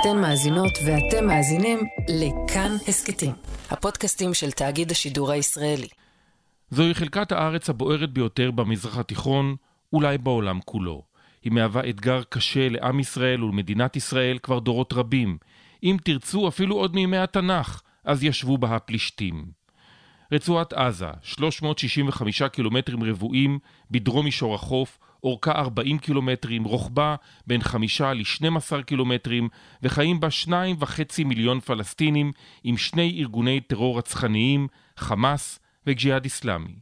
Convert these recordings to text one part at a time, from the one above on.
אתן מאזינות ואתם מאזינים לכאן הסכתים, הפודקאסטים של תאגיד השידור הישראלי. זוהי חלקת הארץ הבוערת ביותר במזרח התיכון, אולי בעולם כולו. היא מהווה אתגר קשה לעם ישראל ולמדינת ישראל כבר דורות רבים. אם תרצו, אפילו עוד מימי התנ"ך, אז ישבו בה הפלישתים. רצועת עזה, 365 קילומטרים רבועים בדרום מישור החוף, אורכה 40 קילומטרים, רוחבה בין 5 ל-12 קילומטרים, וחיים בה 2.5 מיליון פלסטינים עם שני ארגוני טרור רצחניים, חמאס וג'יהאד אסלאמי.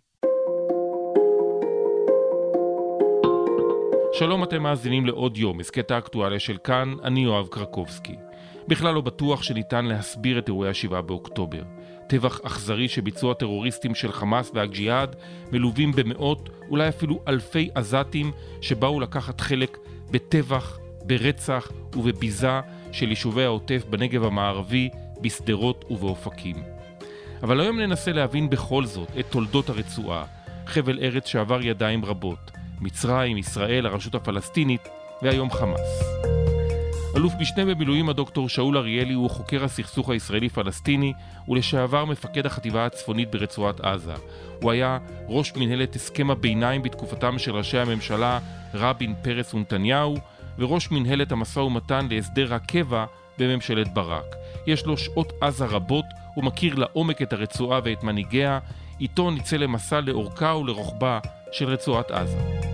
שלום, אתם מאזינים לעוד יום, הסכת האקטואליה של כאן, אני יואב קרקובסקי. בכלל לא בטוח שניתן להסביר את אירועי ה-7 באוקטובר. טבח אכזרי שביצעו הטרוריסטים של חמאס והג'יהאד, מלווים במאות, אולי אפילו אלפי עזתים שבאו לקחת חלק בטבח, ברצח ובביזה של יישובי העוטף בנגב המערבי, בשדרות ובאופקים. אבל היום ננסה להבין בכל זאת את תולדות הרצועה, חבל ארץ שעבר ידיים רבות, מצרים, ישראל, הרשות הפלסטינית והיום חמאס. אלוף משנה במילואים הדוקטור שאול אריאלי הוא חוקר הסכסוך הישראלי-פלסטיני ולשעבר מפקד החטיבה הצפונית ברצועת עזה. הוא היה ראש מנהלת הסכם הביניים בתקופתם של ראשי הממשלה רבין, פרס ונתניהו, וראש מנהלת המשא ומתן להסדר הקבע בממשלת ברק. יש לו שעות עזה רבות, הוא מכיר לעומק את הרצועה ואת מנהיגיה, איתו נצא למסע לאורכה ולרוחבה של רצועת עזה.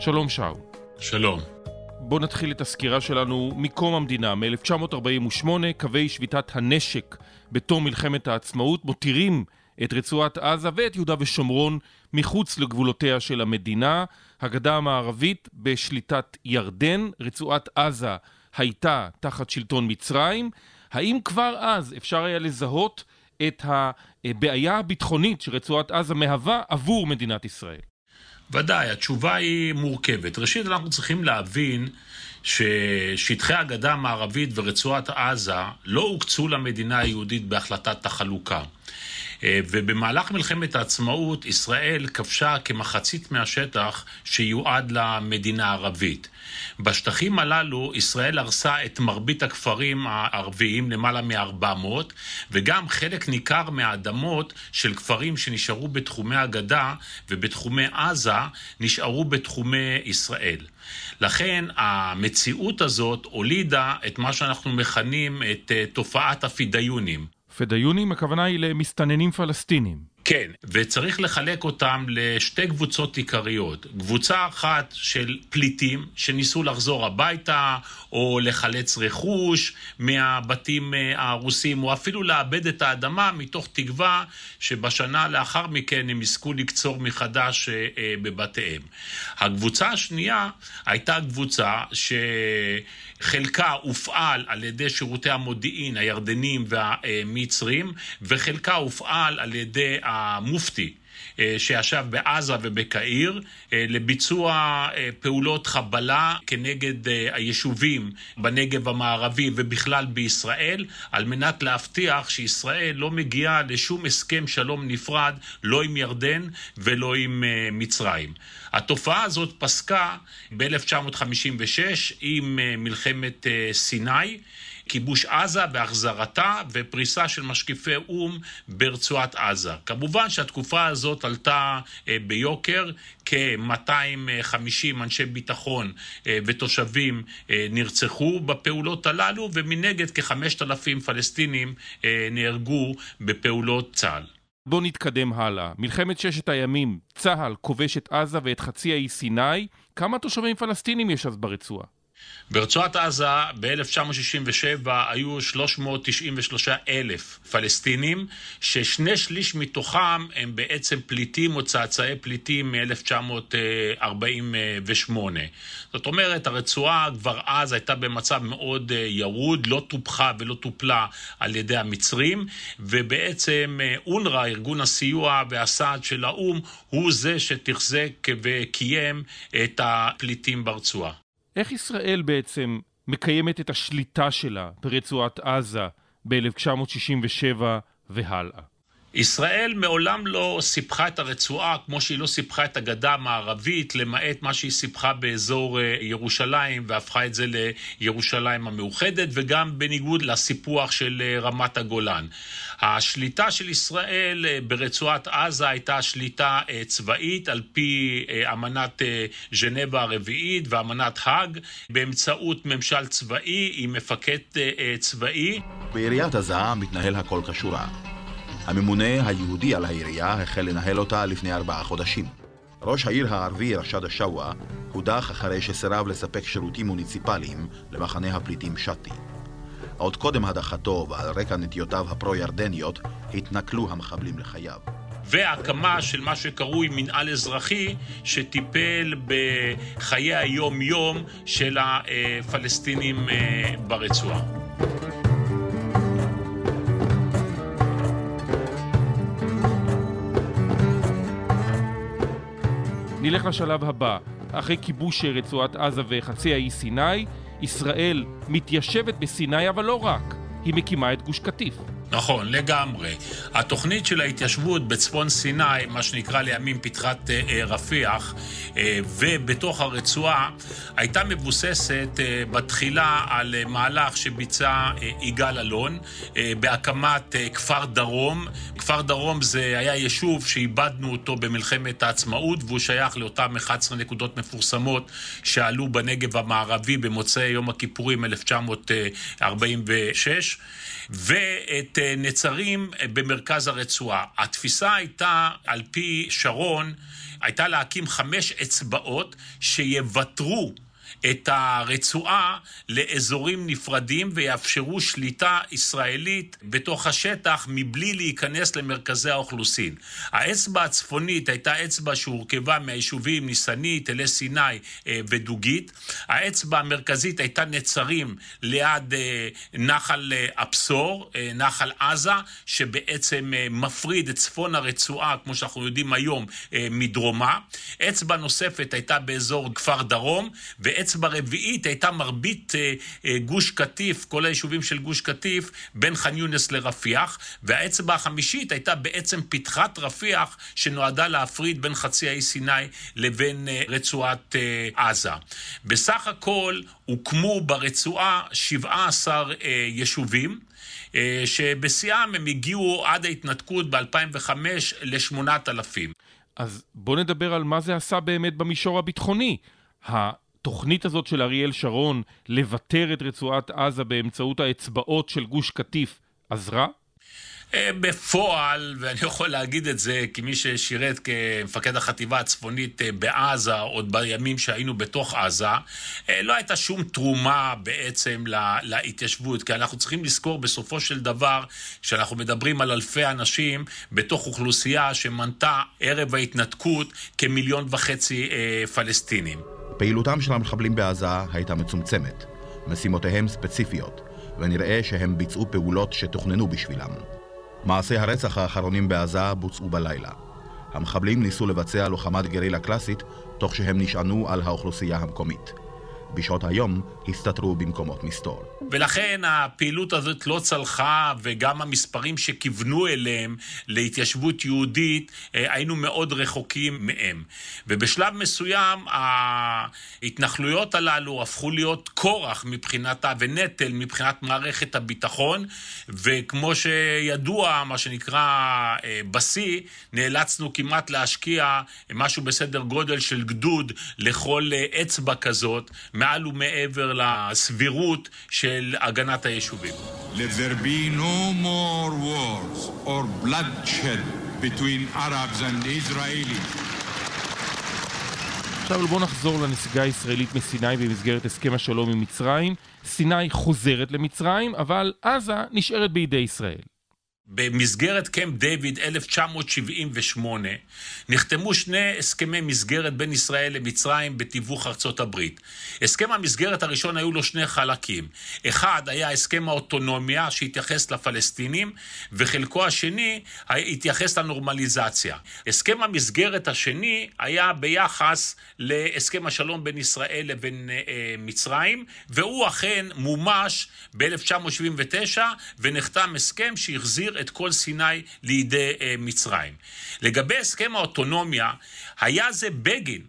שלום שאול. שלום. בואו נתחיל את הסקירה שלנו מקום המדינה, מ-1948, קווי שביתת הנשק בתום מלחמת העצמאות מותירים את רצועת עזה ואת יהודה ושומרון מחוץ לגבולותיה של המדינה. הגדה המערבית בשליטת ירדן, רצועת עזה הייתה תחת שלטון מצרים. האם כבר אז אפשר היה לזהות את הבעיה הביטחונית שרצועת עזה מהווה עבור מדינת ישראל? ודאי, התשובה היא מורכבת. ראשית, אנחנו צריכים להבין ששטחי הגדה המערבית ורצועת עזה לא הוקצו למדינה היהודית בהחלטת החלוקה. אה, ובמהלך מלחמת העצמאות ישראל כבשה כמחצית מהשטח שיועד למדינה הערבית. בשטחים הללו ישראל הרסה את מרבית הכפרים הערביים, למעלה מ-400, וגם חלק ניכר מהאדמות של כפרים שנשארו בתחומי הגדה ובתחומי עזה נשארו בתחומי ישראל. לכן המציאות הזאת הולידה את מה שאנחנו מכנים את אה, תופעת הפידיונים. פדאיונים, הכוונה היא למסתננים פלסטינים. כן, וצריך לחלק אותם לשתי קבוצות עיקריות. קבוצה אחת של פליטים שניסו לחזור הביתה, או לחלץ רכוש מהבתים אה, ההרוסים, או אפילו לאבד את האדמה מתוך תקווה שבשנה לאחר מכן הם יזכו לקצור מחדש אה, אה, בבתיהם. הקבוצה השנייה הייתה קבוצה ש... חלקה הופעל על ידי שירותי המודיעין הירדנים והמצרים, וחלקה הופעל על ידי המופתי. אה, שישב בעזה ובקהיר אה, לביצוע אה, פעולות חבלה כנגד היישובים בנגב המערבי ובכלל בישראל, על מנת להבטיח שישראל לא מגיעה לשום הסכם שלום נפרד, לא עם ירדן ולא עם מצרים. התופעה הזאת פסקה ב-1956 עם מלחמת סיני. כיבוש עזה והחזרתה ופריסה של משקיפי או"ם ברצועת עזה. כמובן שהתקופה הזאת עלתה אה, ביוקר, כ-250 אנשי ביטחון אה, ותושבים אה, נרצחו בפעולות הללו, ומנגד כ-5,000 פלסטינים נהרגו בפעולות צה"ל. בואו נתקדם הלאה. מלחמת ששת הימים, צה"ל כובש את עזה ואת חצי האי סיני. כמה תושבים פלסטינים יש אז ברצועה? ברצועת עזה ב-1967 היו 393 אלף פלסטינים, ששני שליש מתוכם הם בעצם פליטים או צאצאי פליטים מ-1948. זאת אומרת, הרצועה כבר אז הייתה במצב מאוד אה, ירוד, לא טופחה ולא טופלה על ידי המצרים, ובעצם אה, אונר"א, ארגון הסיוע והסעד של האו"ם, הוא זה שתחזק וקיים את הפליטים ברצועה. איך ישראל בעצם מקיימת את השליטה שלה ברצועת עזה ב-1967 והלאה? ישראל מעולם לא סיפחה את הרצועה כמו שהיא לא סיפחה את הגדה המערבית, למעט מה שהיא סיפחה באזור אה, ירושלים והפכה את זה לירושלים המאוחדת, וגם בניגוד לסיפוח של אה, רמת הגולן. השליטה של ישראל אה, ברצועת עזה הייתה שליטה צבאית על פי אמנת ז'נבה הרביעית ואמנת האג, באמצעות ממשל צבאי עם מפקד צבאי. בעיריית עזה מתנהל הכל כשורה. הממונה היהודי על העירייה החל לנהל אותה לפני ארבעה חודשים. ראש העיר הערבי רשד א-שווא הודח אחרי שסירב לספק שירותים מוניציפליים למחנה הפליטים שתי. עוד קודם הדחתו ועל רקע נטיותיו הפרו-ירדניות התנכלו המחבלים לחייו. והקמה של מה שקרוי מנהל אזרחי שטיפל בחיי היום-יום של הפלסטינים אה, ברצועה. נלך לשלב הבא. אחרי כיבוש רצועת עזה וחצי האי סיני, ישראל מתיישבת בסיני, אבל לא רק, היא מקימה את גוש קטיף. נכון, לגמרי. התוכנית של ההתיישבות בצפון סיני, מה שנקרא לימים פתחת אה, אה, רפיח, אה, ובתוך הרצועה, הייתה מבוססת בתחילה על מהלך שביצע יגאל אלון בהקמת כפר דרום. כפר דרום זה היה יישוב שאיבדנו אותו במלחמת העצמאות, והוא שייך לאותן 11 נקודות מפורסמות שעלו בנגב המערבי במוצאי יום הכיפורים 1946. ואת אה, נצרים אה, במרכז הרצועה. התפיסה הייתה, על פי שרון, הייתה להקים חמש אצבעות שיוותרו את הרצועה לאזורים נפרדים ויאפשרו שליטה ישראלית בתוך השטח מבלי להיכנס למרכזי האוכלוסין. האצבע הצפונית הייתה אצבע שהורכבה מהיישובים ניסנית, תלי סיני אה, ודוגית. האצבע המרכזית הייתה נצרים ליד אה, נחל אה, הבשור, נחל עזה, שבעצם מפריד את צפון הרצועה, כמו שאנחנו יודעים היום, מדרומה. אצבע נוספת הייתה באזור כפר דרום, אצבע רביעית הייתה מרבית אה, אה, גוש קטיף, כל היישובים של גוש קטיף, בין ח'אן יונס לרפיח, והאצבע החמישית הייתה בעצם פתחת רפיח, שנועדה להפריד בין חצי האי סיני לבין אה, רצועת עזה. בסך הכל הוקמו ברצועה 17 יישובים. שבשיאם הם הגיעו עד ההתנתקות ב-2005 ל-8,000. אז בוא נדבר על מה זה עשה באמת במישור הביטחוני. התוכנית הזאת של אריאל שרון לוותר את רצועת עזה באמצעות האצבעות של גוש קטיף עזרה? אה, בפועל, ואני יכול להגיד את זה כמי ששירת כמפקד החטיבה הצפונית אה, בעזה, עוד בימים שהיינו בתוך עזה, אה, לא הייתה שום תרומה בעצם להתיישבות, כי אנחנו צריכים לזכור בסופו של דבר, שאנחנו מדברים על אלפי אנשים בתוך אוכלוסייה שמנתה ערב ההתנתקות כמיליון וחצי פלסטינים. פעילותם של המחבלים בעזה הייתה מצומצמת, משימותיהם ספציפיות, ונראה שהם ביצעו פעולות שתוכננו בשבילם. מעשי הרצח האחרונים בעזה בוצעו בלילה. המחבלים ניסו לבצע לוחמת גרילה קלאסית, תוך שהם נשענו על האוכלוסייה המקומית. בשעות היום הסתתרו במקומות מסתור. ולכן הפעילות הזאת לא צלחה, וגם המספרים שכיוונו אליהם להתיישבות יהודית, אה, היינו מאוד רחוקים מהם. ובשלב מסוים ההתנחלויות הללו הפכו להיות כורח מבחינתה ונטל מבחינת מערכת הביטחון, וכמו שידוע, מה שנקרא אה, בשיא, נאלצנו כמעט להשקיע משהו בסדר גודל של גדוד לכל אה, אצבע כזאת, מעל ומעבר לסבירות של הגנת היישובים. Let there be no more wars or bloodshed between Arabs and Israelis. עכשיו בואו נחזור לנסיגה הישראלית מסיני במסגרת הסכם השלום עם מצרים. סיני חוזרת למצרים, אבל עזה נשארת בידי ישראל. במסגרת קמפ דיוויד 1978 נחתמו שני הסכמי מסגרת בין ישראל למצרים בתיווך ארצות הברית. הסכם המסגרת הראשון היו לו שני חלקים. אחד היה הסכם האוטונומיה שהתייחס לפלסטינים, וחלקו השני התייחס לנורמליזציה. הסכם המסגרת השני היה ביחס להסכם השלום בין ישראל לבין אה, מצרים, והוא אכן מומש ב-1979 ונחתם הסכם שהחזיר את כל סיני לידי מצרים. לגבי הסכם האוטונומיה, היה זה בגין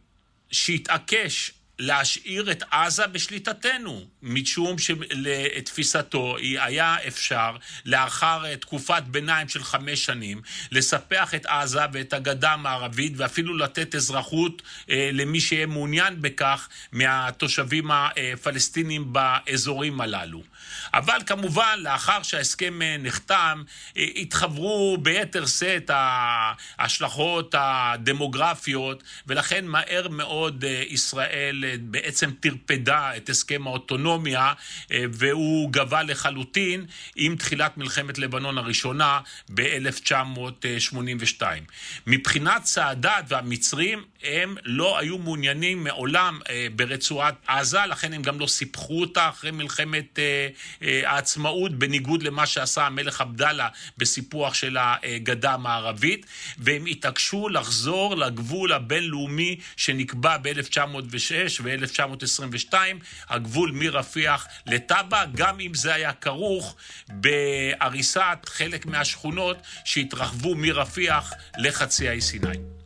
שהתעקש להשאיר את עזה בשליטתנו, משום שלתפיסתו היה אפשר לאחר תקופת ביניים של חמש שנים לספח את עזה ואת הגדה המערבית ואפילו לתת אזרחות אה, למי שיהיה מעוניין בכך מהתושבים הפלסטינים באזורים הללו. אבל כמובן, לאחר שההסכם אה, נחתם, אה, התחברו ביתר שאת ההשלכות הדמוגרפיות, ולכן מהר מאוד ישראל בעצם טרפדה את הסכם האוטונומיה אה, והוא גבה לחלוטין עם תחילת מלחמת לבנון הראשונה ב-1982. מבחינת סאדאת והמצרים, הם לא היו מעוניינים מעולם אה, ברצועת עזה, לכן הם גם לא סיפחו אותה אחרי מלחמת אה, העצמאות, בניגוד למה שעשה המלך עבדאללה בסיפוח של הגדה המערבית, והם התעקשו לחזור לגבול הבינלאומי שנקבע ב-1906 ב-1922, הגבול מרפיח לטאבה, גם אם זה היה כרוך בהריסת חלק מהשכונות שהתרחבו מרפיח לחצי האי סיני.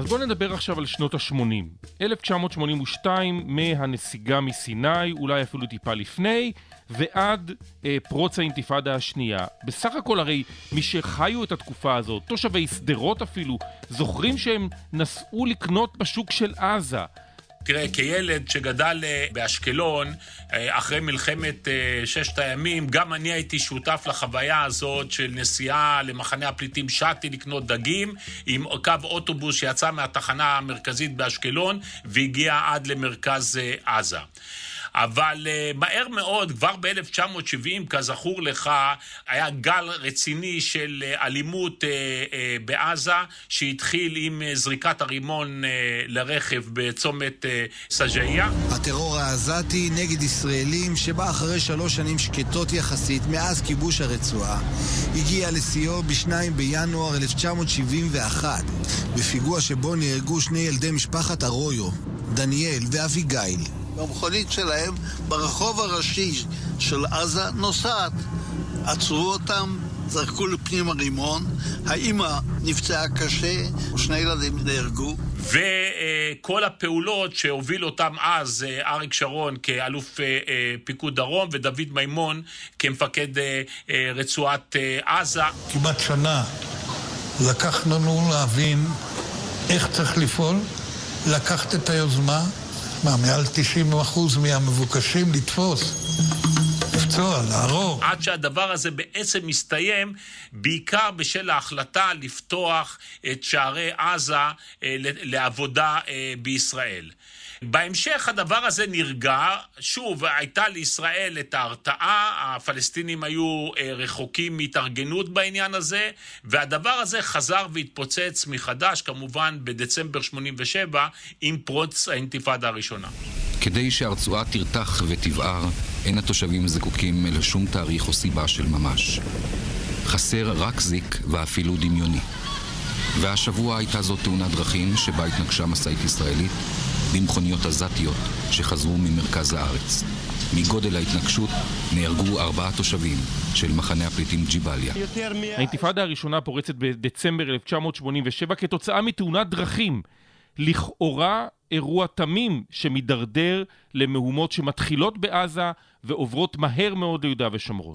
אז בואו נדבר עכשיו על שנות ה-80. 1982 מהנסיגה מסיני, אולי אפילו טיפה לפני, ועד אה, פרוץ האינתיפאדה השנייה. בסך הכל הרי מי שחיו את התקופה הזאת, תושבי שדרות אפילו, זוכרים שהם נסעו לקנות בשוק של עזה. תראה, כילד שגדל אה, באשקלון, אה, אחרי מלחמת אה, ששת הימים, גם אני הייתי שותף לחוויה הזאת של נסיעה למחנה הפליטים שתי לקנות דגים, עם קו אוטובוס שיצא מהתחנה המרכזית באשקלון והגיע עד למרכז עזה. אבל uh, מהר מאוד, כבר ב-1970, כזכור לך, היה גל רציני של uh, אלימות uh, בעזה, שהתחיל עם זריקת הרימון לרכב בצומת סג'איה. הטרור העזתי נגד ישראלים, שבא אחרי שלוש שנים שקטות יחסית מאז כיבוש הרצועה, הגיע לשיאו ב-2 בינואר 1971, בפיגוע שבו נהרגו שני ילדי משפחת ארויו, דניאל ואביגיל. במכונית שלהם ברחוב הראשי של עזה נוסעת. עצרו אותם, זרקו לפנים הרימון, האימא נפצעה קשה, שני ילדים נהרגו. וכל הפעולות שהוביל אותם אז אה, אריק שרון כאלוף אה, אה, פיקוד דרום ודוד מימון כמפקד רצועת עזה. כמעט שנה לקח לנו להבין איך צריך לפעול, לקחת את היוזמה מה, מעל 90% מהמבוקשים לתפוס? לפצוע, להרוג. עד שהדבר הזה בעצם מסתיים, בעיקר בשל ההחלטה לפתוח את שערי עזה אה, לעבודה אה, בישראל. בהמשך הדבר הזה נרגע, שוב, הייתה לישראל את ההרתעה, הפלסטינים היו אה, רחוקים מהתארגנות בעניין הזה, והדבר הזה חזר והתפוצץ מחדש, כמובן בדצמבר 87, עם פרוץ האינתיפאדה הראשונה. כדי שהרצועה תרתח ותבער, אין התושבים זקוקים לשום תאריך או סיבה של ממש. חסר רק זיק ואפילו דמיוני. והשבוע הייתה זו תאונת דרכים שבה התנגשה משאית ישראלית במכוניות עזתיות שחזרו ממרכז הארץ. מגודל ההתנגשות נהרגו ארבעה תושבים של מחנה הפליטים ג'יבליה. האינתיפאדה הראשונה פורצת בדצמבר 1987 כתוצאה מתאונת דרכים. לכאורה אירוע תמים שמידרדר למהומות שמתחילות בעזה ועוברות מהר מאוד ליהודה ושומרון.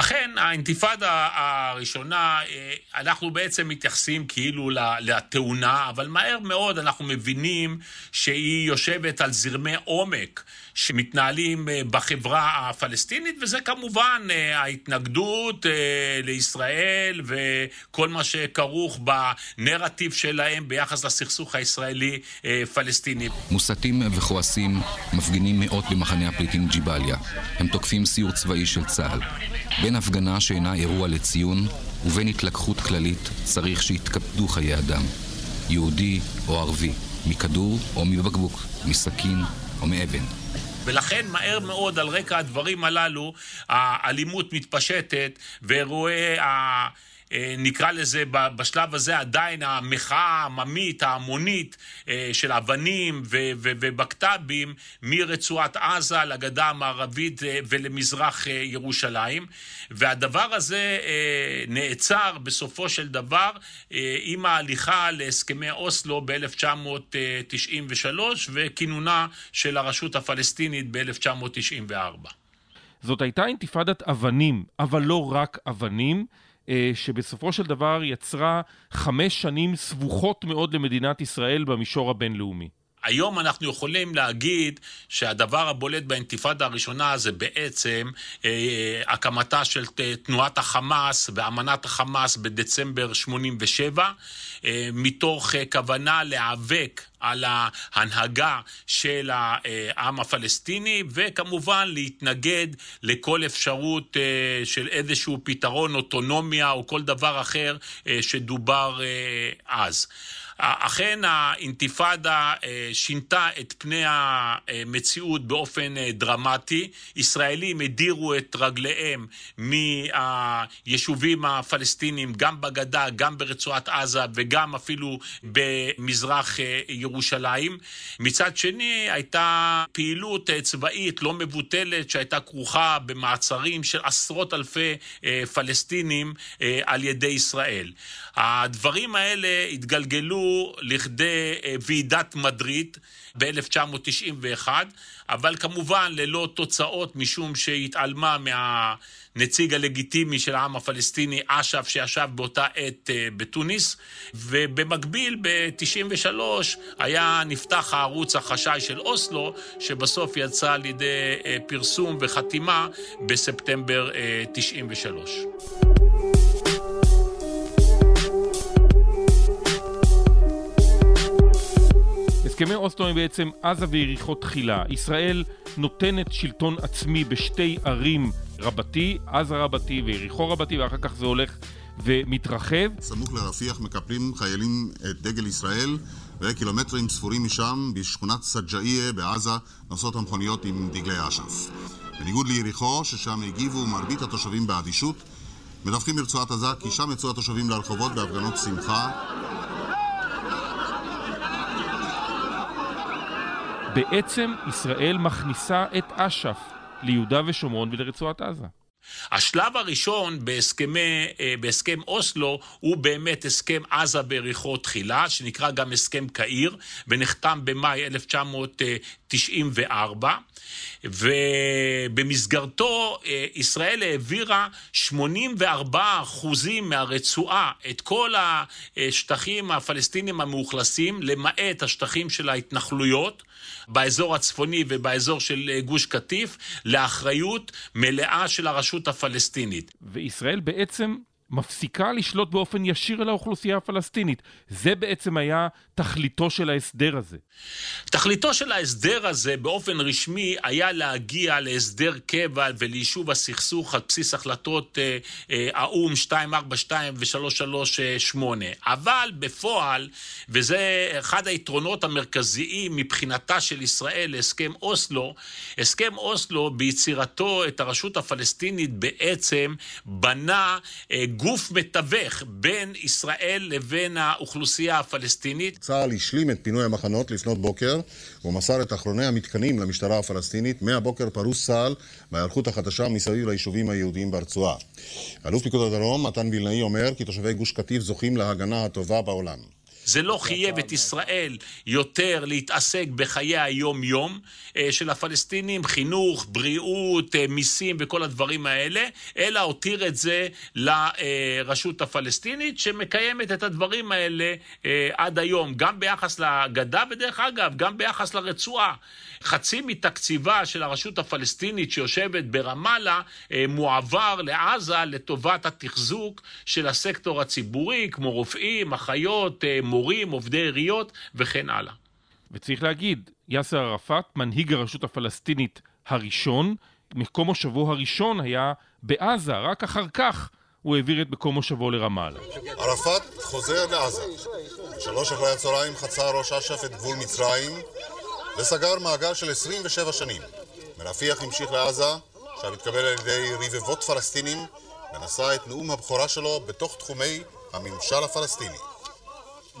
אכן, האינתיפאדה הראשונה, אה, אנחנו בעצם מתייחסים כאילו לתאונה, אבל מהר מאוד אנחנו מבינים שהיא יושבת על זרמי עומק שמתנהלים אה, בחברה הפלסטינית, וזה כמובן אה, ההתנגדות לישראל וכל מה שכרוך בנרטיב שלהם ביחס לסכסוך הישראלי-פלסטיני. מוסתים וכועסים מפגינים מאות במחנה הפליטים ג'יבליה. הם תוקפים סיור צבאי של צה"ל. בין הפגנה שאינה אירוע לציון ובין התלקחות כללית צריך שיתקפדו חיי אדם. יהודי או ערבי, מכדור או מבקבוק, מסכין או מאבן. ולכן מהר מאוד על רקע הדברים הללו האלימות מתפשטת ואירועי אה, נקרא לזה בשלב הזה עדיין המחאה העממית, ההמונית אה, של אבנים ובקת"בים מרצועת עזה לגדה המערבית אה, ולמזרח ירושלים. והדבר הזה נעצר בסופו של דבר עם ההליכה להסכמי אוסלו ב-1993 וכינונה של הרשות הפלסטינית ב-1994. זאת הייתה אינתיפאדת אבנים, אבל לא רק אבנים. אה, שבסופו של דבר יצרה חמש שנים סבוכות מאוד למדינת ישראל במישור הבינלאומי. היום אנחנו יכולים להגיד שהדבר הבולט באינתיפאדה הראשונה זה בעצם אה, הקמתה של תנועת החמאס ואמנת החמאס בדצמבר 87, אה, מתוך אה, כוונה להיאבק על ההנהגה של העם הפלסטיני, וכמובן להתנגד לכל אפשרות אה, של איזשהו פתרון אוטונומיה או כל דבר אחר אה, שדובר אה, אז. אכן האינתיפאדה אה, שינתה את פני המציאות באופן אה, דרמטי. ישראלים הדירו את רגליהם מהיישובים הפלסטיניים, גם בגדה, גם ברצועת עזה וגם אפילו במזרח אה, ירושלים. מצד שני, הייתה פעילות צבאית לא מבוטלת שהייתה כרוכה במעצרים של עשרות אלפי פלסטינים על ידי ישראל. הדברים האלה התגלגלו לכדי אה, ועידת מדריד ב-1991, אבל כמובן ללא תוצאות משום שהתעלמה מהנציג הלגיטימי של העם הפלסטיני, אש"ף, שישב באותה עת אה, בתוניס, ובמקביל ב-93 היה נפתח הערוץ החשאי של אוסלו, שבסוף יצא לידי אה, פרסום וחתימה בספטמבר 93. הסכמי אוסלו הם בעצם עזה ויריחו תחילה. ישראל נותנת שלטון עצמי בשתי ערים רבתי, עזה רבתי ויריחו רבתי, ואחר כך זה הולך ומתרחב. סמוך לרפיח מקפלים חיילים את דגל ישראל, וקילומטרים ספורים משם, בשכונת סג'איה בעזה, נוסעות המכוניות עם דגלי אש"ף. בניגוד ליריחו, ששם הגיבו מרבית התושבים באדישות, מדווחים מרצועת עזה כי שם יצאו התושבים לרחובות בהפגנות שמחה בעצם ישראל מכניסה את אש"ף ליהודה ושומרון ולרצועת עזה. השלב הראשון בהסכמי, אה, בהסכם אוסלו הוא באמת הסכם עזה בריחו תחילה, שנקרא גם הסכם קהיר, ונחתם במאי 1994, ובמסגרתו אה, ישראל העבירה 84 אחוזים מהרצועה, את כל השטחים הפלסטינים המאוכלסים, למעט השטחים של ההתנחלויות. באזור הצפוני ובאזור של אה, גוש קטיף לאחריות מלאה של הרשות הפלסטינית. וישראל בעצם מפסיקה לשלוט באופן ישיר על האוכלוסייה הפלסטינית. זה בעצם היה תכליתו של ההסדר הזה. תכליתו של ההסדר הזה באופן רשמי היה להגיע להסדר קבע וליישוב הסכסוך על בסיס החלטות אה, אה, האו"ם 242 ו-338. אבל בפועל, וזה אחד היתרונות המרכזיים מבחינתה של ישראל להסכם אוסלו, הסכם אוסלו ביצירתו את הרשות הפלסטינית בעצם בנה אה, גוף מתווך בין ישראל לבין האוכלוסייה הפלסטינית. צה"ל השלים את פינוי המחנות לפנות בוקר ומסר את אחרוני המתקנים למשטרה הפלסטינית. מהבוקר פרוס צה"ל בהיערכות החדשה מסביב ליישובים היהודיים ברצועה. אלוף פיקוד הדרום, מתן וילנאי, אומר כי תושבי גוש קטיף זוכים להגנה הטובה בעולם. זה לא חייב את ישראל יותר להתעסק בחיי היום-יום אה, של הפלסטינים, חינוך, בריאות, אה, מיסים וכל הדברים האלה, אלא הותיר את זה לרשות הפלסטינית, שמקיימת את הדברים האלה אה, עד היום, גם ביחס לגדה, ודרך אגב, גם ביחס לרצועה. חצי מתקציבה של הרשות הפלסטינית שיושבת ברמאללה מועבר לעזה לטובת התחזוק של הסקטור הציבורי, כמו רופאים, אחיות, מורים. מורים, עובדי עיריות וכן הלאה. וצריך להגיד, יאסר ערפאת, מנהיג הרשות הפלסטינית הראשון, מקום מושבו הראשון היה בעזה, רק אחר כך הוא העביר את מקום מושבו לרמאללה. ערפאת חוזר לעזה. שלוש אחרי הצהריים חצה ראש אש"ף את גבול מצרים וסגר מעגל של 27 שנים. מרפיח המשיך לעזה, עכשיו התקבל על ידי רבבות פלסטינים ונשא את נאום הבכורה שלו בתוך תחומי הממשל הפלסטיני.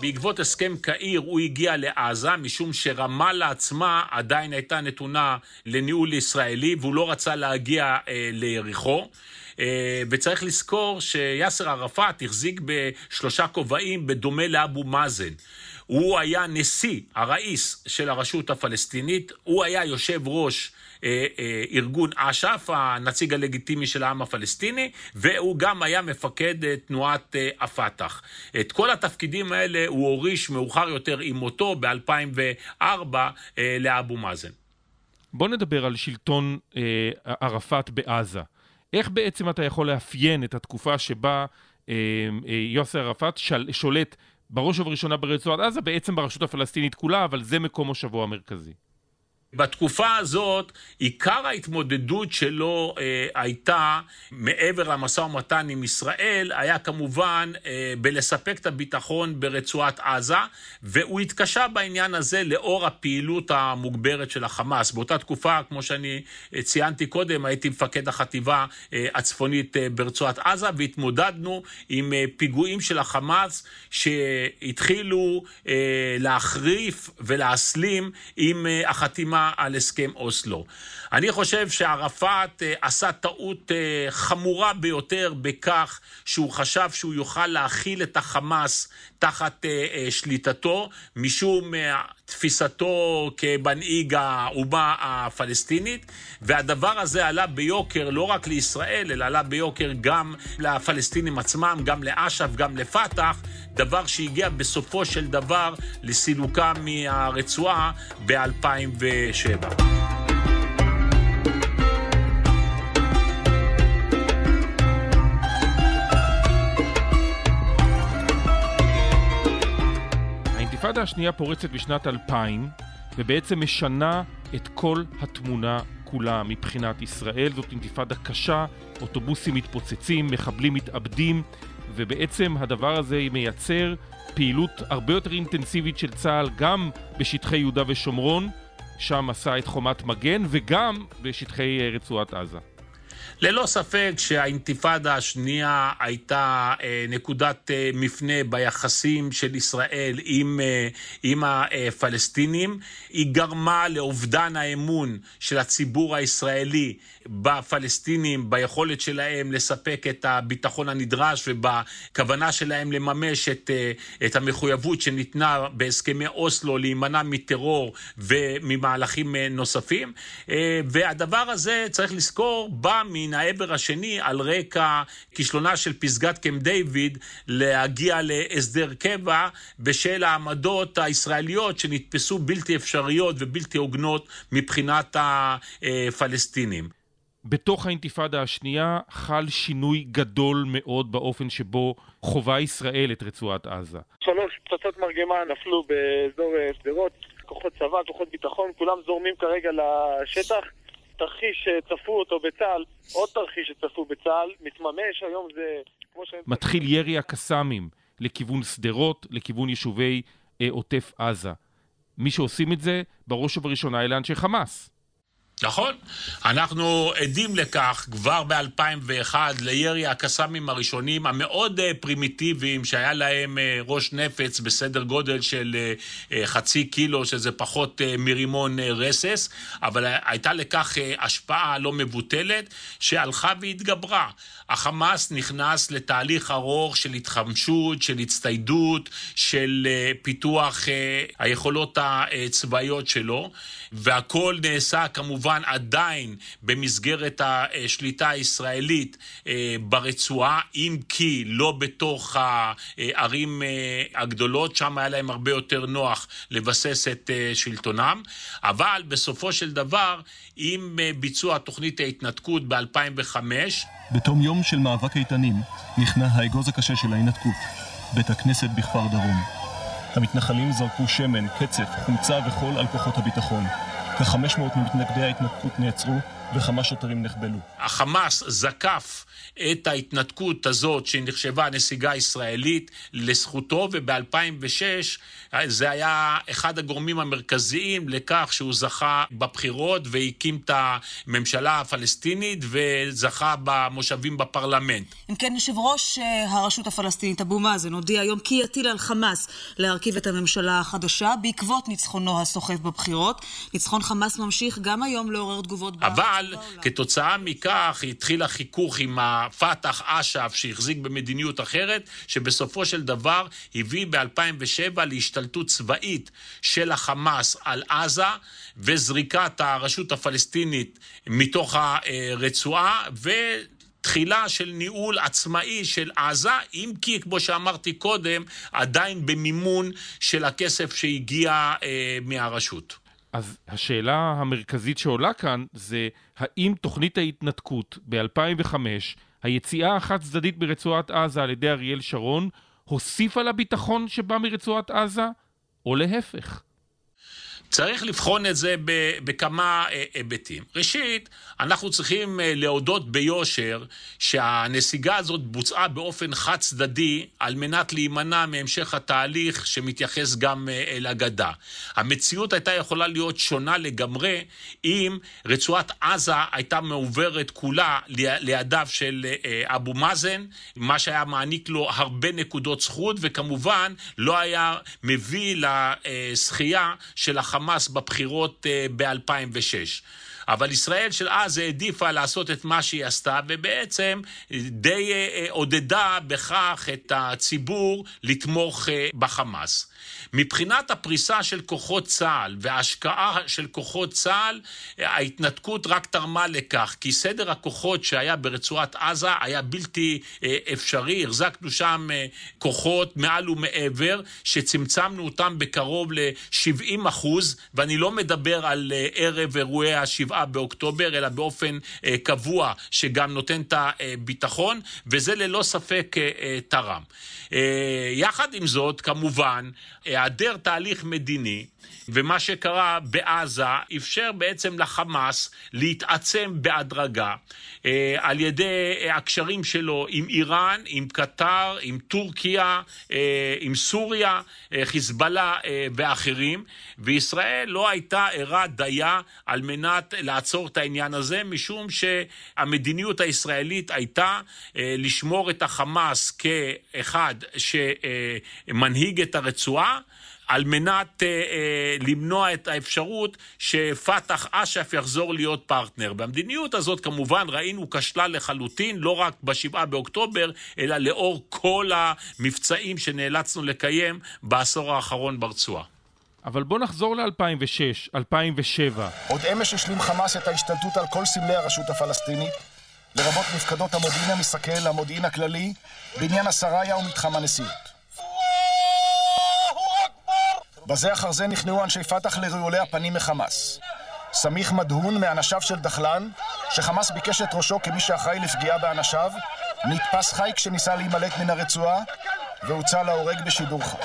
בעקבות הסכם קהיר הוא הגיע לעזה, משום שרמאללה עצמה עדיין הייתה נתונה לניהול ישראלי, והוא לא רצה להגיע אה, ליריחו. אה, וצריך לזכור שיאסר ערפאת החזיק בשלושה כובעים בדומה לאבו מאזן. הוא היה נשיא, הראיס של הרשות הפלסטינית, הוא היה יושב ראש ארגון אש"ף, הנציג הלגיטימי של העם הפלסטיני, והוא גם היה מפקד אה, תנועת אה, הפת"ח. את כל התפקידים האלה הוא הוריש מאוחר יותר עם מותו ב-2004 אה, לאבו מאזן. בוא נדבר על שלטון אה, ערפאת בעזה. איך בעצם אתה יכול לאפיין את התקופה שבה אה, אה, יוסר ערפאת של, שולט בראש ובראשונה ברצועת עזה, בעצם ברשות הפלסטינית כולה, אבל זה מקום מושבו המרכזי. בתקופה הזאת, עיקר ההתמודדות שלו אה, הייתה, מעבר למשא ומתן עם ישראל, היה כמובן אה, בלספק את הביטחון ברצועת עזה, והוא התקשה בעניין הזה לאור הפעילות המוגברת של החמאס. באותה תקופה, כמו שאני אה, ציינתי קודם, הייתי מפקד החטיבה אה, הצפונית אה, ברצועת עזה, והתמודדנו עם אה, פיגועים של החמאס שהתחילו אה, להחריף ולהסלים עם אה, החתימה חתימה על הסכם אוסלו. אני חושב שערפאת אה, עשה טעות אה, חמורה ביותר בכך שהוא חשב שהוא יוכל להכיל את החמאס תחת אה, שליטתו, משום תפיסתו כמנהיג האומה הפלסטינית, והדבר הזה עלה ביוקר לא רק לישראל, אלא עלה ביוקר גם לפלסטינים עצמם, גם לאש"ף, גם לפת"ח, דבר שהגיע בסופו של דבר לסילוקה מהרצועה ב-2007. האינתיפאדה השנייה פורצת בשנת 2000 ובעצם משנה את כל התמונה כולה מבחינת ישראל. זאת אינתיפאדה קשה, אוטובוסים מתפוצצים, מחבלים מתאבדים, ובעצם הדבר הזה מייצר פעילות הרבה יותר אינטנסיבית של צה"ל גם בשטחי יהודה ושומרון, שם עשה את חומת מגן, וגם בשטחי אה, רצועת עזה. ללא ספק שהאינתיפאדה השנייה הייתה אה, נקודת אה, מפנה ביחסים של ישראל עם, אה, עם הפלסטינים. היא גרמה לאובדן האמון של הציבור הישראלי בפלסטינים, ביכולת שלהם לספק את הביטחון הנדרש ובכוונה שלהם לממש את, את המחויבות שניתנה בהסכמי אוסלו להימנע מטרור וממהלכים נוספים. והדבר הזה, צריך לזכור, בא מן העבר השני על רקע כישלונה של פסגת קמפ דיוויד להגיע להסדר קבע בשל העמדות הישראליות שנתפסו בלתי אפשריות ובלתי הוגנות מבחינת הפלסטינים. בתוך האינתיפאדה השנייה חל שינוי גדול מאוד באופן שבו חווה ישראל את רצועת עזה. שלוש פצצות מרגמה נפלו באזור אה, שדרות, כוחות צבא, כוחות ביטחון, כולם זורמים כרגע לשטח. תרחיש שצפו אותו בצה"ל, עוד תרחיש שצפו בצה"ל, מתממש, היום זה... מתחיל ירי הקסאמים לכיוון שדרות, לכיוון יישובי אה, עוטף עזה. מי שעושים את זה, בראש ובראשונה אלה אנשי חמאס. נכון. אנחנו עדים לכך כבר ב-2001 לירי הקסאמים הראשונים המאוד אה, פרימיטיביים שהיה להם אה, ראש נפץ בסדר גודל של אה, חצי קילו, שזה פחות מרימון רסס, אבל הייתה לכך השפעה לא מבוטלת שהלכה והתגברה. החמאס נכנס לתהליך ארוך של התחמשות, של הצטיידות, של פיתוח היכולות הצבאיות שלו, והכל נעשה כמובן עדיין במסגרת השליטה הישראלית אה, ברצועה, אם כי לא בתוך הערים אה, הגדולות, שם היה להם הרבה יותר נוח לבסס את אה, שלטונם, אבל בסופו של דבר, עם ביצוע תוכנית ההתנתקות ב-2005... בתום יום של מאבק איתנים, נכנע האגוז הקשה של ההתנתקות, בית הכנסת בכפר דרום. המתנחלים זרקו שמן, קצף, חומצה וחול על כוחות הביטחון. כ-500 ממתנגדי ההתנתקות נעצרו וכמה שוטרים נחבלו. החמאס זקף את ההתנתקות הזאת שנחשבה נסיגה ישראלית לזכותו וב-2006 זה היה אחד הגורמים המרכזיים לכך שהוא זכה בבחירות והקים את הממשלה הפלסטינית וזכה במושבים בפרלמנט. אם כן, יושב ראש אה, הרשות הפלסטינית אבו מאזן הודיע היום כי יטיל על חמאס להרכיב את הממשלה החדשה בעקבות ניצחונו הסוחף בבחירות. ניצחון חמאס ממשיך גם היום לעורר תגובות אבל כתוצאה מכך התחיל החיכוך עם הפת"ח אש"ף שהחזיק במדיניות אחרת, שבסופו של דבר הביא ב-2007 להשתלטות צבאית של החמאס על עזה וזריקת הרשות הפלסטינית מתוך הרצועה ו... תחילה של ניהול עצמאי של עזה, אם כי, כמו שאמרתי קודם, עדיין במימון של הכסף שהגיע אה, מהרשות. אז השאלה המרכזית שעולה כאן זה האם תוכנית ההתנתקות ב-2005, היציאה החד צדדית ברצועת עזה על ידי אריאל שרון, הוסיפה לביטחון שבא מרצועת עזה, או להפך? צריך לבחון את זה בכמה אה, היבטים. ראשית, אנחנו צריכים אה, להודות ביושר שהנסיגה הזאת בוצעה באופן חד צדדי על מנת להימנע מהמשך התהליך שמתייחס גם אה, אל הגדה. המציאות הייתה יכולה להיות שונה לגמרי אם רצועת עזה הייתה מעוברת כולה לידיו של אבו מאזן, מה שהיה מעניק לו הרבה נקודות זכות וכמובן לא היה מביא לזכייה של החמאס חמאס בבחירות אה, ב-2006. אבל ישראל של אז העדיפה לעשות את מה שהיא עשתה, ובעצם די אה, אה, עודדה בכך את הציבור לתמוך בחמאס. מבחינת הפריסה של כוחות צה"ל וההשקעה של כוחות צה"ל, ההתנתקות רק תרמה לכך, כי סדר הכוחות שהיה ברצועת עזה היה בלתי אה, אפשרי, החזקנו שם אה, כוחות מעל ומעבר, שצמצמנו אותם בקרוב ל-70 אחוז, ואני לא מדבר על אה, ערב אירועי ה-7 באוקטובר, אלא באופן קבוע, שגם נותן את הביטחון, וזה ללא ספק תרם. יחד עם זאת, כמובן, היעדר תהליך מדיני ומה שקרה בעזה אפשר בעצם לחמאס להתעצם בהדרגה אה, על ידי הקשרים שלו עם איראן, עם קטר, עם טורקיה, אה, עם סוריה, אה, חיזבאללה אה, ואחרים, וישראל לא הייתה ערה דייה על מנת לעצור את העניין הזה, משום שהמדיניות הישראלית הייתה אה, לשמור את החמאס כאחד שמנהיג את הרצועה על מנת אה, אה, למנוע את האפשרות שפת"ח אש"ף יחזור להיות פרטנר. והמדיניות הזאת כמובן ראינו כשלה לחלוטין, לא רק בשבעה באוקטובר, אלא לאור כל המבצעים שנאלצנו לקיים בעשור האחרון ברצועה. אבל בוא נחזור ל-2006, 2007. עוד אמש השלים חמאס את ההשתלטות על כל סמלי הרשות הפלסטינית, לרבות מפקדות המודיעין המסכל, המודיעין הכללי, בניין השריה ומתחם הנשיאות. בזה אחר זה נכנעו אנשי פת"ח לרעולי הפנים מחמאס. סמיח מדהון מאנשיו של דחלן, שחמאס ביקש את ראשו כמי שאחראי לפגיעה באנשיו, נתפס חי כשניסה להימלט מן הרצועה, והוצא להורג בשידור חי.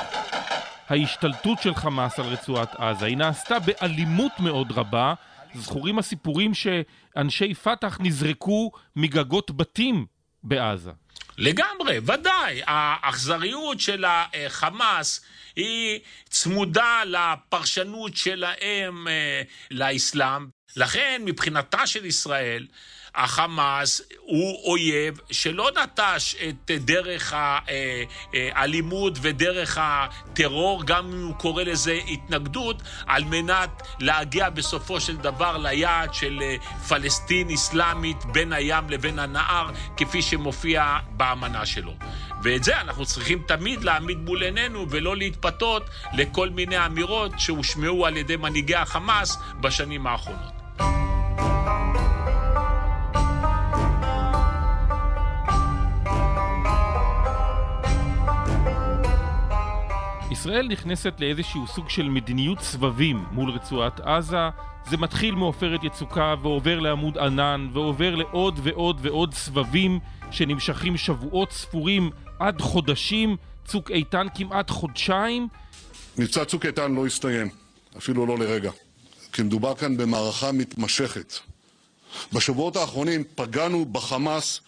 ההשתלטות של חמאס על רצועת עזה היא נעשתה באלימות מאוד רבה. זכורים הסיפורים שאנשי פת"ח נזרקו מגגות בתים בעזה. לגמרי, ודאי. האכזריות של החמאס היא צמודה לפרשנות שלהם אה, לאסלאם. לכן, מבחינתה של ישראל, החמאס הוא אויב שלא נטש את דרך האלימות ודרך הטרור, גם אם הוא קורא לזה התנגדות, על מנת להגיע בסופו של דבר ליעד של פלסטין אסלאמית בין הים לבין הנהר, כפי שמופיע באמנה שלו. ואת זה אנחנו צריכים תמיד להעמיד מול עינינו ולא להתפתות לכל מיני אמירות שהושמעו על ידי מנהיגי החמאס בשנים האחרונות. ישראל נכנסת לאיזשהו סוג של מדיניות סבבים מול רצועת עזה. זה מתחיל מעופרת יצוקה ועובר לעמוד ענן ועובר לעוד ועוד ועוד סבבים שנמשכים שבועות ספורים עד חודשים, צוק איתן כמעט חודשיים. מבצע צוק איתן לא הסתיים, אפילו לא לרגע. כי מדובר כאן במערכה מתמשכת בשבועות האחרונים פגענו בחמאס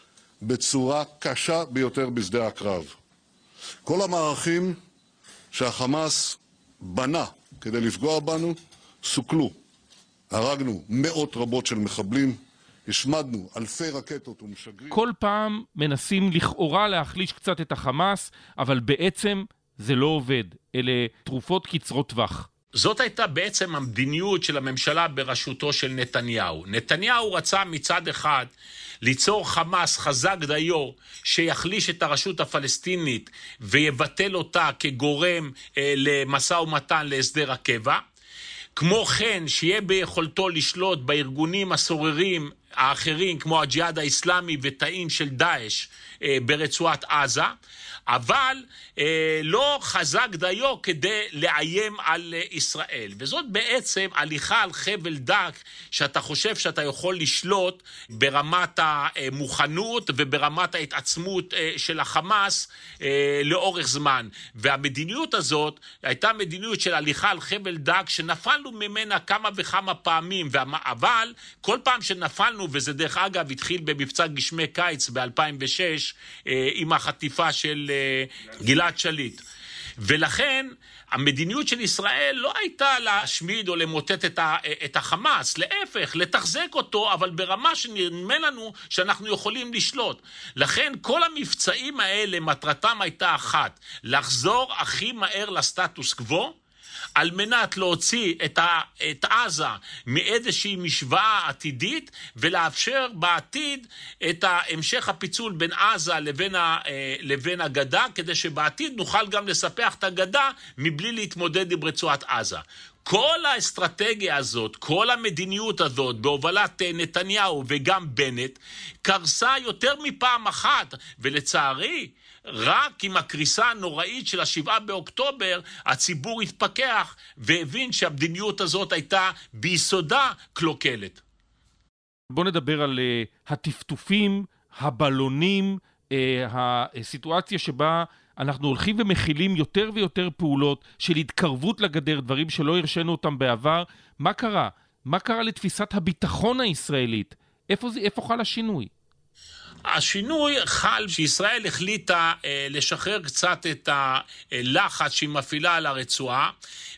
בצורה קשה ביותר בשדה הקרב. כל המערכים שהחמאס בנה כדי לפגוע בנו סוכלו. הרגנו מאות רבות של מחבלים, השמדנו אלפי רקטות ומשגרים. כל פעם מנסים לכאורה להחליש קצת את החמאס, אבל בעצם זה לא עובד. אלה תרופות קצרות טווח. זאת הייתה בעצם המדיניות של הממשלה בראשותו של נתניהו. נתניהו רצה מצד אחד ליצור חמאס חזק דיו שיחליש את הרשות הפלסטינית ויבטל אותה כגורם אה, למשא ומתן להסדר הקבע. כמו כן, שיהיה ביכולתו לשלוט בארגונים הסוררים האחרים, כמו הג'יהאד האיסלאמי ותאים של דאעש אה, ברצועת עזה, אבל אה, לא חזק דיו כדי לאיים על אה, ישראל. וזאת בעצם הליכה על חבל דק שאתה חושב שאתה יכול לשלוט ברמת המוכנות וברמת ההתעצמות אה, של החמאס אה, לאורך זמן. והמדיניות הזאת הייתה מדיניות של הליכה על חבל דק שנפלנו ממנה כמה וכמה פעמים, אבל כל פעם שנפלנו, וזה דרך אגב התחיל במבצע גשמי קיץ ב-2006 אה, עם החטיפה של גלעד שליט. ולכן המדיניות של ישראל לא הייתה להשמיד או למוטט את, ה, את החמאס, להפך, לתחזק אותו, אבל ברמה שנדמה לנו שאנחנו יכולים לשלוט. לכן כל המבצעים האלה, מטרתם הייתה אחת, לחזור הכי מהר לסטטוס קוו, על מנת להוציא את, ה, את עזה מאיזושהי משוואה עתידית ולאפשר בעתיד את המשך הפיצול בין עזה לבין, ה, אה, לבין הגדה, כדי שבעתיד נוכל גם לספח את הגדה מבלי להתמודד עם רצועת עזה. כל האסטרטגיה הזאת, כל המדיניות הזאת, בהובלת אה, נתניהו וגם בנט, קרסה יותר מפעם אחת, ולצערי, רק עם הקריסה הנוראית של השבעה באוקטובר, הציבור התפכח והבין שהמדיניות הזאת הייתה ביסודה קלוקלת. בואו נדבר על uh, הטפטופים, הבלונים, uh, הסיטואציה שבה אנחנו הולכים ומכילים יותר ויותר פעולות של התקרבות לגדר, דברים שלא הרשינו אותם בעבר. מה קרה? מה קרה לתפיסת הביטחון הישראלית? איפה, זה, איפה חל השינוי? השינוי חל שישראל החליטה אה, לשחרר קצת את הלחץ שהיא מפעילה על הרצועה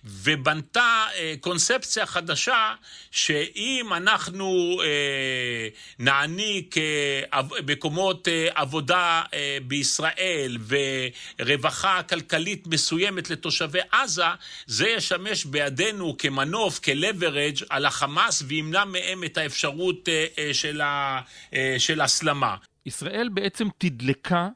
ובנתה אה, קונספציה חדשה שאם אנחנו אה, נעניק מקומות עבודה בישראל ורווחה כלכלית מסוימת לתושבי עזה, זה ישמש בידינו כמנוף, כלברג' על החמאס וימנע מהם את האפשרות של, של הסלמה. ישראל בעצם תדלקה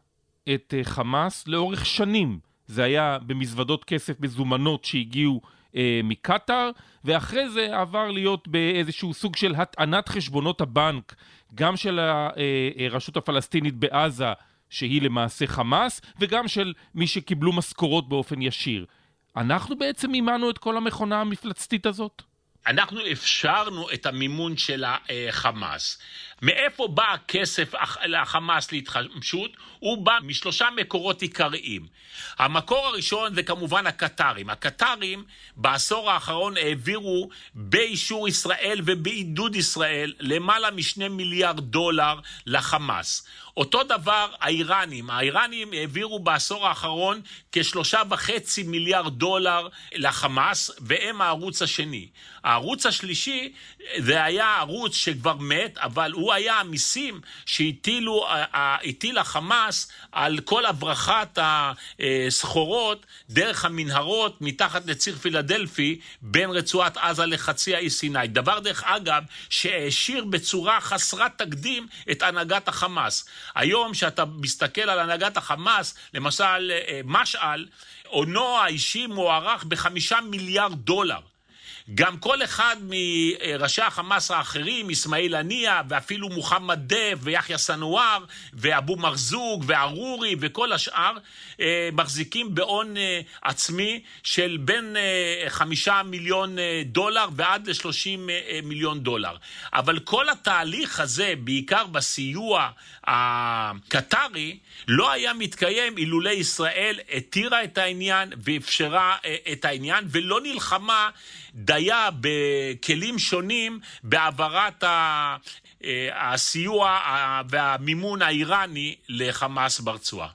את אה, חמאס לאורך שנים. זה היה במזוודות כסף מזומנות שהגיעו אה, מקטאר, ואחרי זה עבר להיות באיזשהו סוג של הטענת חשבונות הבנק, גם של הרשות אה, הפלסטינית בעזה, שהיא למעשה חמאס, וגם של מי שקיבלו משכורות באופן ישיר. אנחנו בעצם מימנו את כל המכונה המפלצתית הזאת? אנחנו אפשרנו את המימון של החמאס. מאיפה בא הכסף לחמאס להתחמשות? הוא בא משלושה מקורות עיקריים. המקור הראשון זה כמובן הקטרים. הקטרים בעשור האחרון העבירו באישור ישראל ובעידוד ישראל למעלה משני מיליארד דולר לחמאס. אותו דבר האיראנים. האיראנים העבירו בעשור האחרון כשלושה וחצי מיליארד דולר לחמאס, והם הערוץ השני. הערוץ השלישי זה היה ערוץ שכבר מת, אבל הוא היה המיסים שהטילו, הטיל החמאס על כל הברחת הסחורות דרך המנהרות מתחת לציר פילדלפי בין רצועת עזה לחצי האי סיני. דבר דרך אגב שהעשיר בצורה חסרת תקדים את הנהגת החמאס. היום שאתה מסתכל על הנהגת החמאס, למשל אה, משעל, עונו האישי מוערך בחמישה מיליארד דולר. גם כל אחד מראשי החמאס האחרים, אסמאעיל הנייה ואפילו מוחמד דף ויחיא סנואר ואבו מרזוג וארורי וכל השאר אה, מחזיקים בהון אה, עצמי של בין אה, חמישה מיליון דולר ועד לשלושים מיליון דולר. אבל כל התהליך הזה, בעיקר בסיוע הקטרי, לא היה מתקיים אילולא ישראל התירה את העניין ואפשרה את העניין ולא נלחמה דיה בכלים שונים בהעברת ה... הסיוע והמימון האיראני לחמאס ברצועה.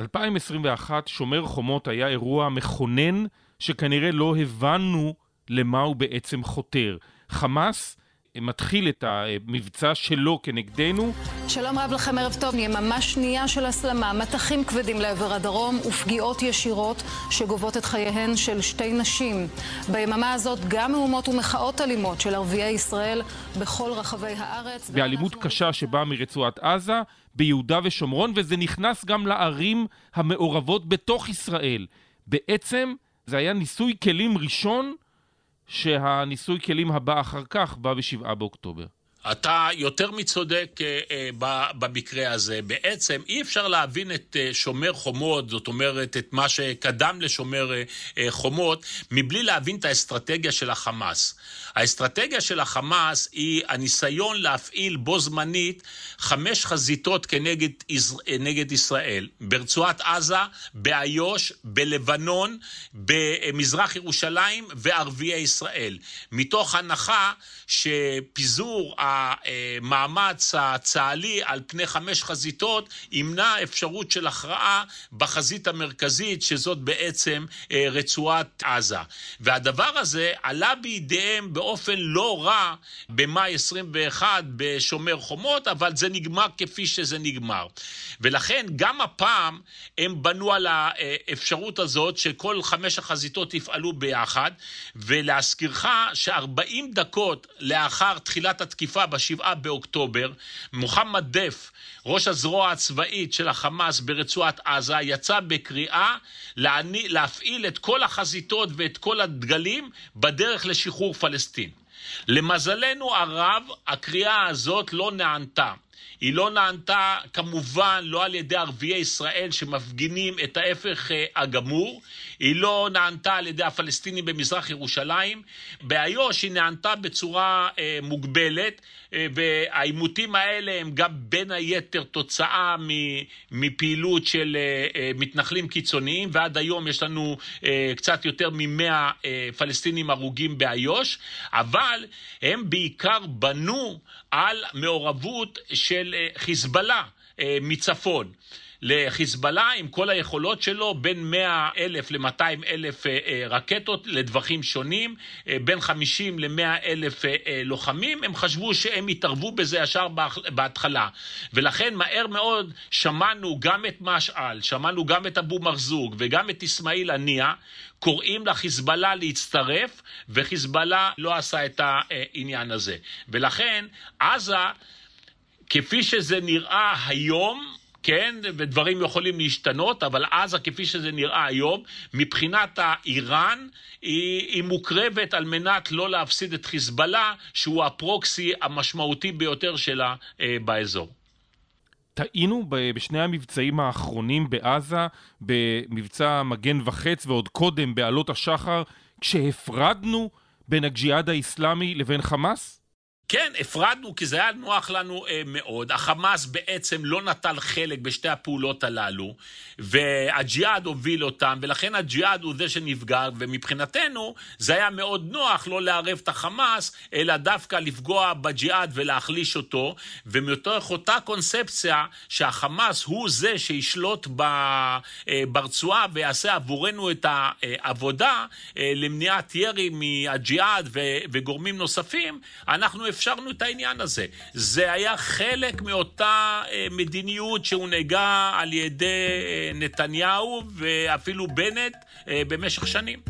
2021, שומר חומות היה אירוע מכונן שכנראה לא הבנו למה הוא בעצם חותר. חמאס מתחיל את המבצע שלו כנגדנו. שלום רב לכם, ערב טוב. יממה שנייה של הסלמה, מטחים כבדים לעבר הדרום ופגיעות ישירות שגובות את חייהן של שתי נשים. ביממה הזאת גם מהומות ומחאות אלימות של ערביי ישראל בכל רחבי הארץ. באלימות קשה שבאה מרצועת עזה, ביהודה ושומרון, וזה נכנס גם לערים המעורבות בתוך ישראל. בעצם זה היה ניסוי כלים ראשון שהניסוי כלים הבא אחר כך בא בשבעה באוקטובר. אתה יותר מצודק אה, אה, במקרה הזה. בעצם אי אפשר להבין את אה, שומר חומות, זאת אומרת, את מה שקדם לשומר חומות, מבלי להבין את האסטרטגיה של החמאס. האסטרטגיה של החמאס היא הניסיון להפעיל בו זמנית חמש חזיתות כנגד נגד ישראל. ברצועת עזה, באיו"ש, בלבנון, במזרח ירושלים וערביי ישראל. מתוך הנחה שפיזור המאמץ הצה"לי על פני חמש חזיתות ימנע אפשרות של הכרעה בחזית המרכזית, שזאת בעצם אה, רצועת עזה. והדבר הזה עלה בידיהם באופן לא רע במאי 21 בשומר חומות, אבל זה נגמר כפי שזה נגמר. ולכן גם הפעם הם בנו על האפשרות הזאת שכל חמש החזיתות יפעלו ביחד, ולהזכירך ש-40 דקות לאחר תחילת התקיפה ב-7 באוקטובר, מוחמד דף, ראש הזרוע הצבאית של החמאס ברצועת עזה, יצא בקריאה להפעיל את כל החזיתות ואת כל הדגלים בדרך לשחרור פלסטין. למזלנו הרב, הקריאה הזאת לא נענתה. היא לא נענתה כמובן לא על ידי ערביי ישראל שמפגינים את ההפך אה, הגמור, היא לא נענתה על ידי הפלסטינים במזרח ירושלים, באיו"ש היא נענתה בצורה אה, מוגבלת, אה, והעימותים האלה הם גם בין היתר תוצאה מפעילות של אה, אה, מתנחלים קיצוניים, ועד היום יש לנו אה, קצת יותר ממאה אה, פלסטינים הרוגים באיו"ש, אבל הם בעיקר בנו על מעורבות של אה, חיזבאללה אה, מצפון. לחיזבאללה עם כל היכולות שלו בין 100 אלף ל-200 אלף אה, רקטות לדווחים שונים, בין 50 ל-100 אלף לוחמים, הם חשבו שהם יתערבו בזה ישר בהתחלה. ולכן מהר מאוד שמענו גם את משעל, שמענו גם את אבו מרזוג וגם את אסמאעיל הנייה, קוראים לחיזבאללה להצטרף, וחיזבאללה לא עשה את העניין הזה. ולכן עזה, כפי שזה נראה היום, כן, ודברים יכולים להשתנות, אבל עזה, כפי שזה נראה היום, מבחינת האיראן, היא, היא מוקרבת על מנת לא להפסיד את חיזבאללה, שהוא הפרוקסי המשמעותי ביותר שלה אה, באזור. טעינו בשני המבצעים האחרונים בעזה, במבצע מגן וחץ ועוד קודם בעלות השחר, כשהפרדנו בין הג'יהאד האיסלאמי לבין חמאס? כן, הפרדנו כי זה היה נוח לנו אה, מאוד. החמאס בעצם לא נטל חלק בשתי הפעולות הללו, והג'יהאד הוביל אותם, ולכן הג'יהאד הוא זה שנפגע, ומבחינתנו זה היה מאוד נוח לא לערב את החמאס, אלא דווקא לפגוע בג'יהאד ולהחליש אותו, ומתוך אותה קונספציה שהחמאס הוא זה שישלוט ב, אה, ברצועה ויעשה עבורנו את העבודה אה, למניעת ירי מהג'יהאד וגורמים נוספים, אנחנו אפשרנו את העניין הזה. זה היה חלק מאותה אה, מדיניות שהונהגה על ידי אה, נתניהו ואפילו בנט אה, במשך שנים.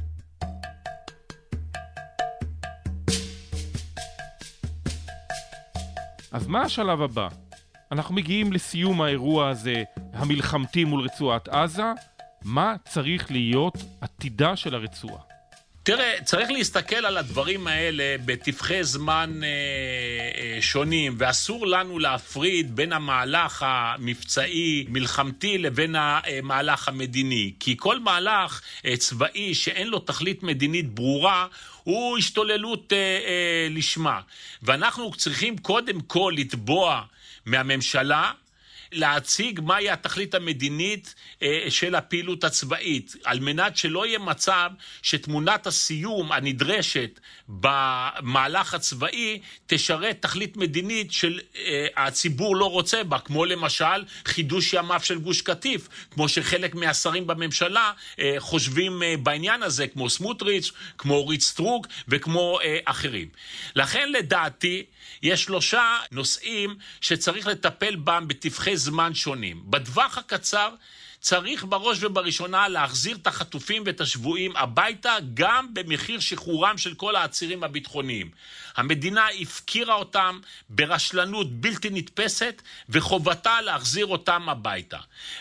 אז מה השלב הבא? אנחנו מגיעים לסיום האירוע הזה, המלחמתי מול רצועת עזה. מה צריך להיות עתידה של הרצועה? תראה, צריך להסתכל על הדברים האלה בטווחי זמן אה, אה, שונים, ואסור לנו להפריד בין המהלך המבצעי, מלחמתי, לבין המהלך המדיני. כי כל מהלך אה, צבאי שאין לו תכלית מדינית ברורה, הוא השתוללות אה, אה, לשמה. ואנחנו צריכים קודם כל לתבוע מהממשלה להציג מהי התכלית המדינית אה, של הפעילות הצבאית, על מנת שלא יהיה מצב שתמונת הסיום הנדרשת במהלך הצבאי תשרת תכלית מדינית שהציבור לא רוצה בה, כמו למשל חידוש ימיו של גוש קטיף, כמו שחלק מהשרים בממשלה חושבים בעניין הזה, כמו סמוטריץ', כמו אורית סטרוק וכמו אחרים. לכן לדעתי יש שלושה נושאים שצריך לטפל בהם בטווחי זמן שונים. בטווח הקצר צריך בראש ובראשונה להחזיר את החטופים ואת השבויים הביתה גם במחיר שחרורם של כל העצירים הביטחוניים. המדינה הפקירה אותם ברשלנות בלתי נתפסת וחובתה להחזיר אותם הביתה.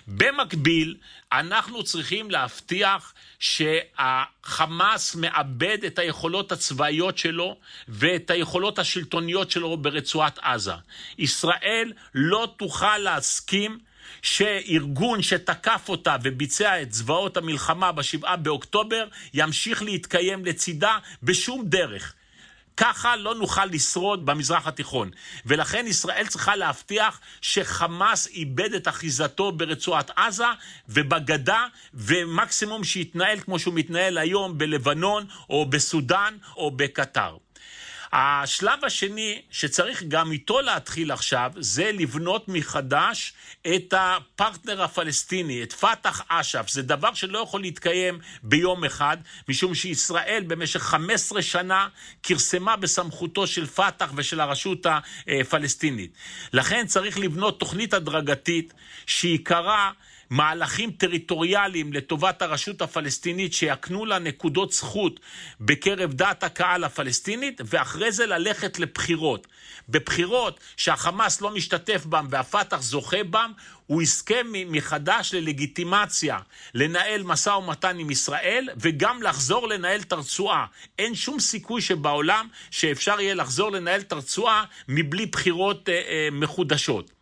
במקביל, אנחנו צריכים להבטיח שהחמאס מאבד את היכולות הצבאיות שלו ואת היכולות השלטוניות שלו ברצועת עזה. ישראל לא תוכל להסכים שארגון שתקף אותה וביצע את זוועות המלחמה בשבעה באוקטובר ימשיך להתקיים לצידה בשום דרך. ככה לא נוכל לשרוד במזרח התיכון. ולכן ישראל צריכה להבטיח שחמאס איבד את אחיזתו ברצועת עזה ובגדה, ומקסימום שיתנהל כמו שהוא מתנהל היום בלבנון או בסודאן או בקטר. השלב השני שצריך גם איתו להתחיל עכשיו זה לבנות מחדש את הפרטנר הפלסטיני, את פת"ח אש"ף. זה דבר שלא יכול להתקיים ביום אחד, משום שישראל במשך 15 שנה כרסמה בסמכותו של פת"ח ושל הרשות הפלסטינית. לכן צריך לבנות תוכנית הדרגתית שעיקרה מהלכים טריטוריאליים לטובת הרשות הפלסטינית שיקנו לה נקודות זכות בקרב דעת הקהל הפלסטינית, ואחרי זה ללכת לבחירות. בבחירות שהחמאס לא משתתף בם והפת"ח זוכה בם, הוא יזכה מחדש ללגיטימציה לנהל משא ומתן עם ישראל וגם לחזור לנהל את הרצועה. אין שום סיכוי שבעולם שאפשר יהיה לחזור לנהל את הרצועה מבלי בחירות אה, אה, מחודשות.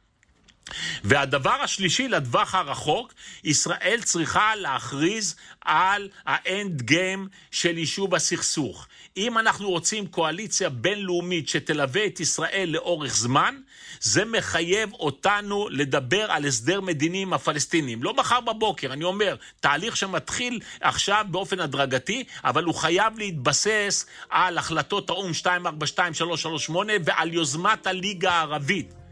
והדבר השלישי לטווח הרחוק, ישראל צריכה להכריז על האנד גיים של יישוב הסכסוך. אם אנחנו רוצים קואליציה בינלאומית שתלווה את ישראל לאורך זמן, זה מחייב אותנו לדבר על הסדר מדיני עם הפלסטינים. לא מחר בבוקר, אני אומר, תהליך שמתחיל עכשיו באופן הדרגתי, אבל הוא חייב להתבסס על החלטות האו"ם 242338 ועל יוזמת הליגה הערבית.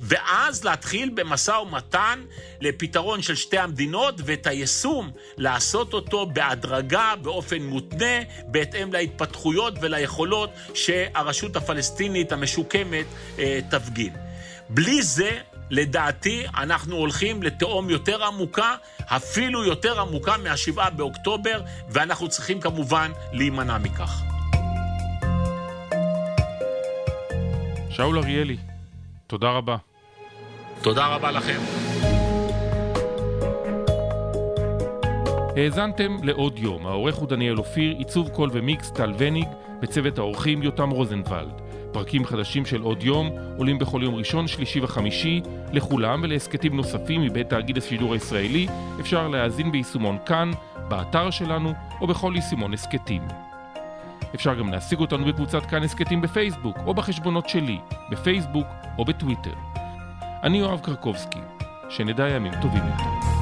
ואז להתחיל במשא ומתן לפתרון של שתי המדינות, ואת היישום לעשות אותו בהדרגה, באופן מותנה, בהתאם להתפתחויות וליכולות שהרשות הפלסטינית המשוקמת אה, תפגין. בלי זה, לדעתי, אנחנו הולכים לתהום יותר עמוקה, אפילו יותר עמוקה מהשבעה באוקטובר, ואנחנו צריכים כמובן להימנע מכך. שאול אריאלי, תודה רבה. תודה רבה לכם. האזנתם לעוד יום, העורך הוא דניאל אופיר, עיצוב קול ומיקס טל וניג, בצוות האורחים יותם רוזנבלד. פרקים חדשים של עוד יום עולים בכל יום ראשון, שלישי וחמישי. לכולם ולהסכתים נוספים מבית תאגיד השידור הישראלי אפשר להאזין ביישומון כאן, באתר שלנו או בכל יישומון הסכתים. אפשר גם להשיג אותנו בקבוצת כאן הסכתים בפייסבוק או בחשבונות שלי, בפייסבוק או בטוויטר. אני יואב קרקובסקי, שנדע ימים טובים יותר.